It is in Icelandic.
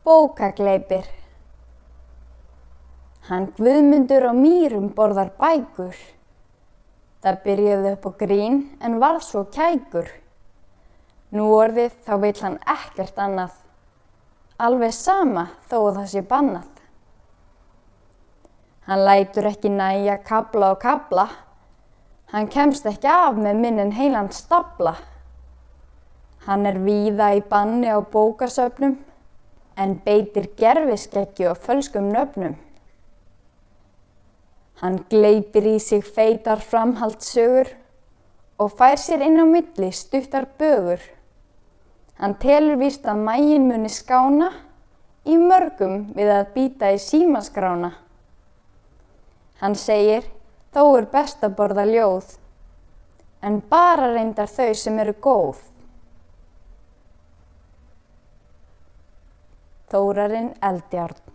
Bókagleipir Hann Guðmundur á mýrum borðar bækur. Það byrjaði upp á grín en varð svo kækur. Nú orðið þá vil hann ekkert annað. Alveg sama þó að það sé bannað. Hann lætur ekki næja kabla og kabla. Hann kemst ekki af með minnin heilan stabla. Hann er víða í banni á bókasöfnum en beitir gerfiskeggi og fölskum nöfnum. Hann gleipir í sig feitar framhaldssögur og fær sér inn á milli stuttar bögur. Hann telur víst að mægin muni skána í mörgum við að býta í símaskrána. Hann segir þó er best að borða ljóð en bara reyndar þau sem eru góð. Þórarinn Eldjárn